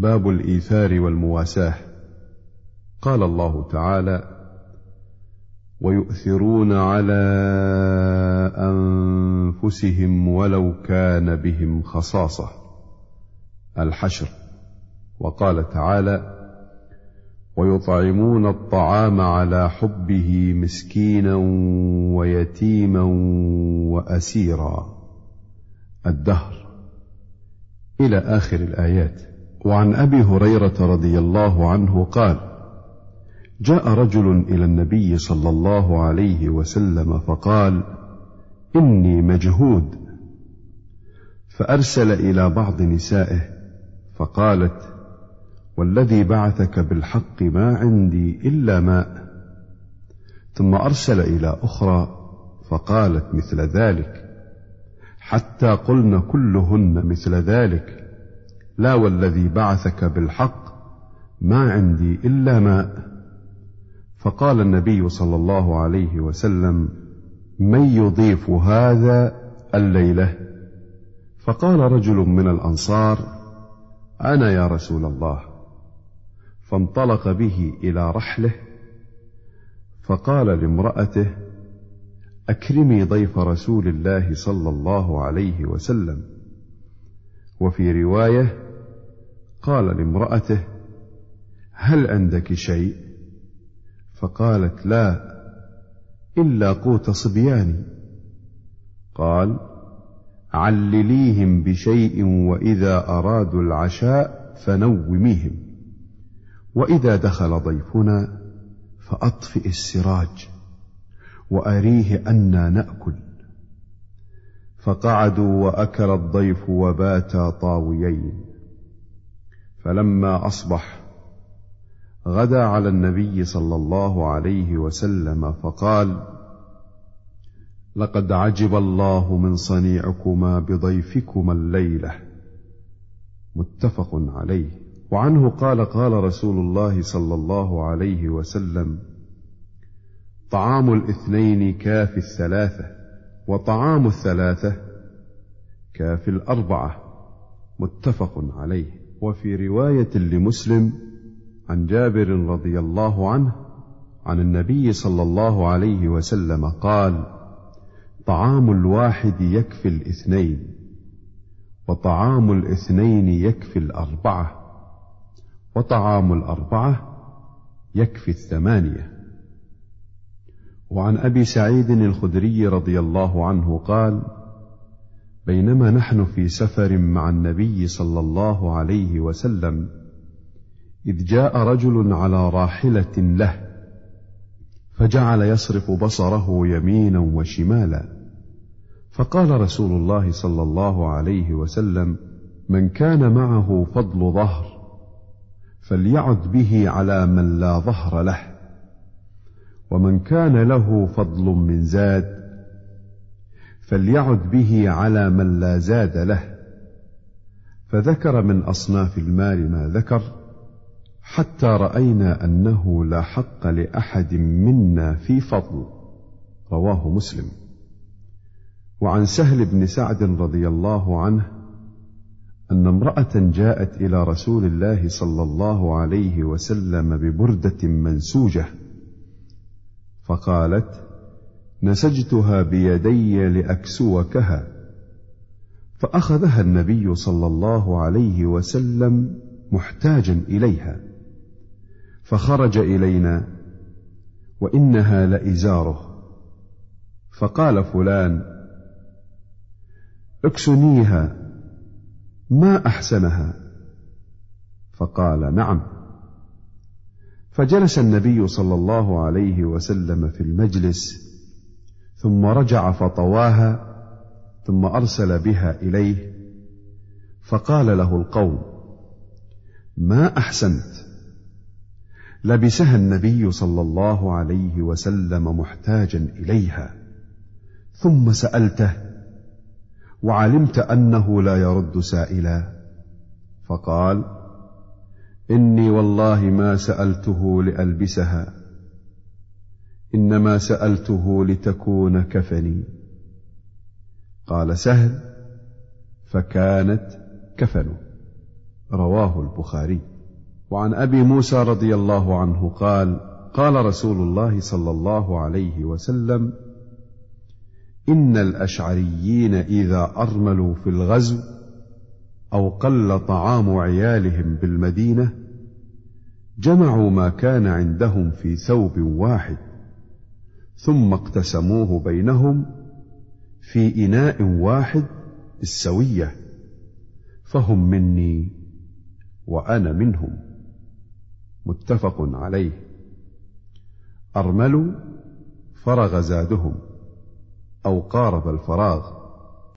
باب الإيثار والمواساة. قال الله تعالى ويؤثرون على أنفسهم ولو كان بهم خصاصة. الحشر. وقال تعالى ويطعمون الطعام على حبه مسكينا ويتيما وأسيرا. الدهر. إلى آخر الآيات. وعن أبي هريرة رضي الله عنه قال جاء رجل إلى النبي صلى الله عليه وسلم فقال إني مجهود. فأرسل إلى بعض نسائه فقالت والذي بعثك بالحق ما عندي إلا ماء. ثم أرسل إلى أخرى فقالت مثل ذلك حتى قلن كلهن مثل ذلك. لا والذي بعثك بالحق ما عندي إلا ماء فقال النبي صلى الله عليه وسلم من يضيف هذا الليلة؟ فقال رجل من الأنصار أنا يا رسول الله. فانطلق به إلى رحله فقال لامرأته أكرمي ضيف رسول الله صلى الله عليه وسلم. وفي رواية قال لامرأته هل عندك شيء؟ فقالت لا إلا قوت صبياني. قال علليهم بشيء وإذا أرادوا العشاء فنوميهم. وإذا دخل ضيفنا فأطفئ السراج وأريه أنا نأكل. فقعدوا وأكل الضيف وباتا طاويين. فلما أصبح غدا على النبي صلى الله عليه وسلم فقال لقد عجب الله من صنيعكما بضيفكما الليلة. متفق عليه. وعنه قال قال رسول الله صلى الله عليه وسلم طعام الاثنين كافي الثلاثة وطعام الثلاثة كافي الأربعة. متفق عليه. وفي رواية لمسلم عن جابر رضي الله عنه عن النبي صلى الله عليه وسلم قال طعام الواحد يكفي الاثنين وطعام الاثنين يكفي الأربعة وطعام الأربعة يكفي الثمانية. وعن أبي سعيد الخدري رضي الله عنه قال بينما نحن في سفر مع النبي صلى الله عليه وسلم إذ جاء رجل على راحلة له فجعل يصرف بصره يمينا وشمالا. فقال رسول الله صلى الله عليه وسلم من كان معه فضل ظهر فليعد به على من لا ظهر له ومن كان له فضل من زاد فليعد به على من لا زاد له. فذكر من أصناف المال ما ذكر حتى رأينا أنه لا حق لأحد منا في فضل. رواه مسلم. وعن سهل بن سعد رضي الله عنه أن امرأة جاءت إلى رسول الله صلى الله عليه وسلم ببردة منسوجة فقالت نسجتها بيدي لأكسوكها. فأخذها النبي صلى الله عليه وسلم محتاجا إليها. فخرج إلينا وإنها لإزاره. فقال فلان اكسنيها ما أحسنها؟ فقال نعم. فجلس النبي صلى الله عليه وسلم في المجلس ثم رجع فطواها ثم أرسل بها إليه فقال له القوم ما أحسنت؟ لبسها النبي صلى الله عليه وسلم محتاجا إليها ثم سألته وعلمت أنه لا يرد سائلا؟ فقال إني والله ما سألته لألبسها. إنما سألته لتكون كفني. قال سهل فكانت كفنه رواه البخاري. وعن أبي موسى رضي الله عنه قال قال رسول الله صلى الله عليه وسلم إن الأشعريين إذا أرملوا في الغزو أو قل طعام عيالهم بالمدينة جمعوا ما كان عندهم في ثوب واحد. ثم اقتسموه بينهم في إناء واحد بالسوية فهم مني وأنا منهم. متفق عليه. أرملوا فرغ زادهم أو قارب الفراغ.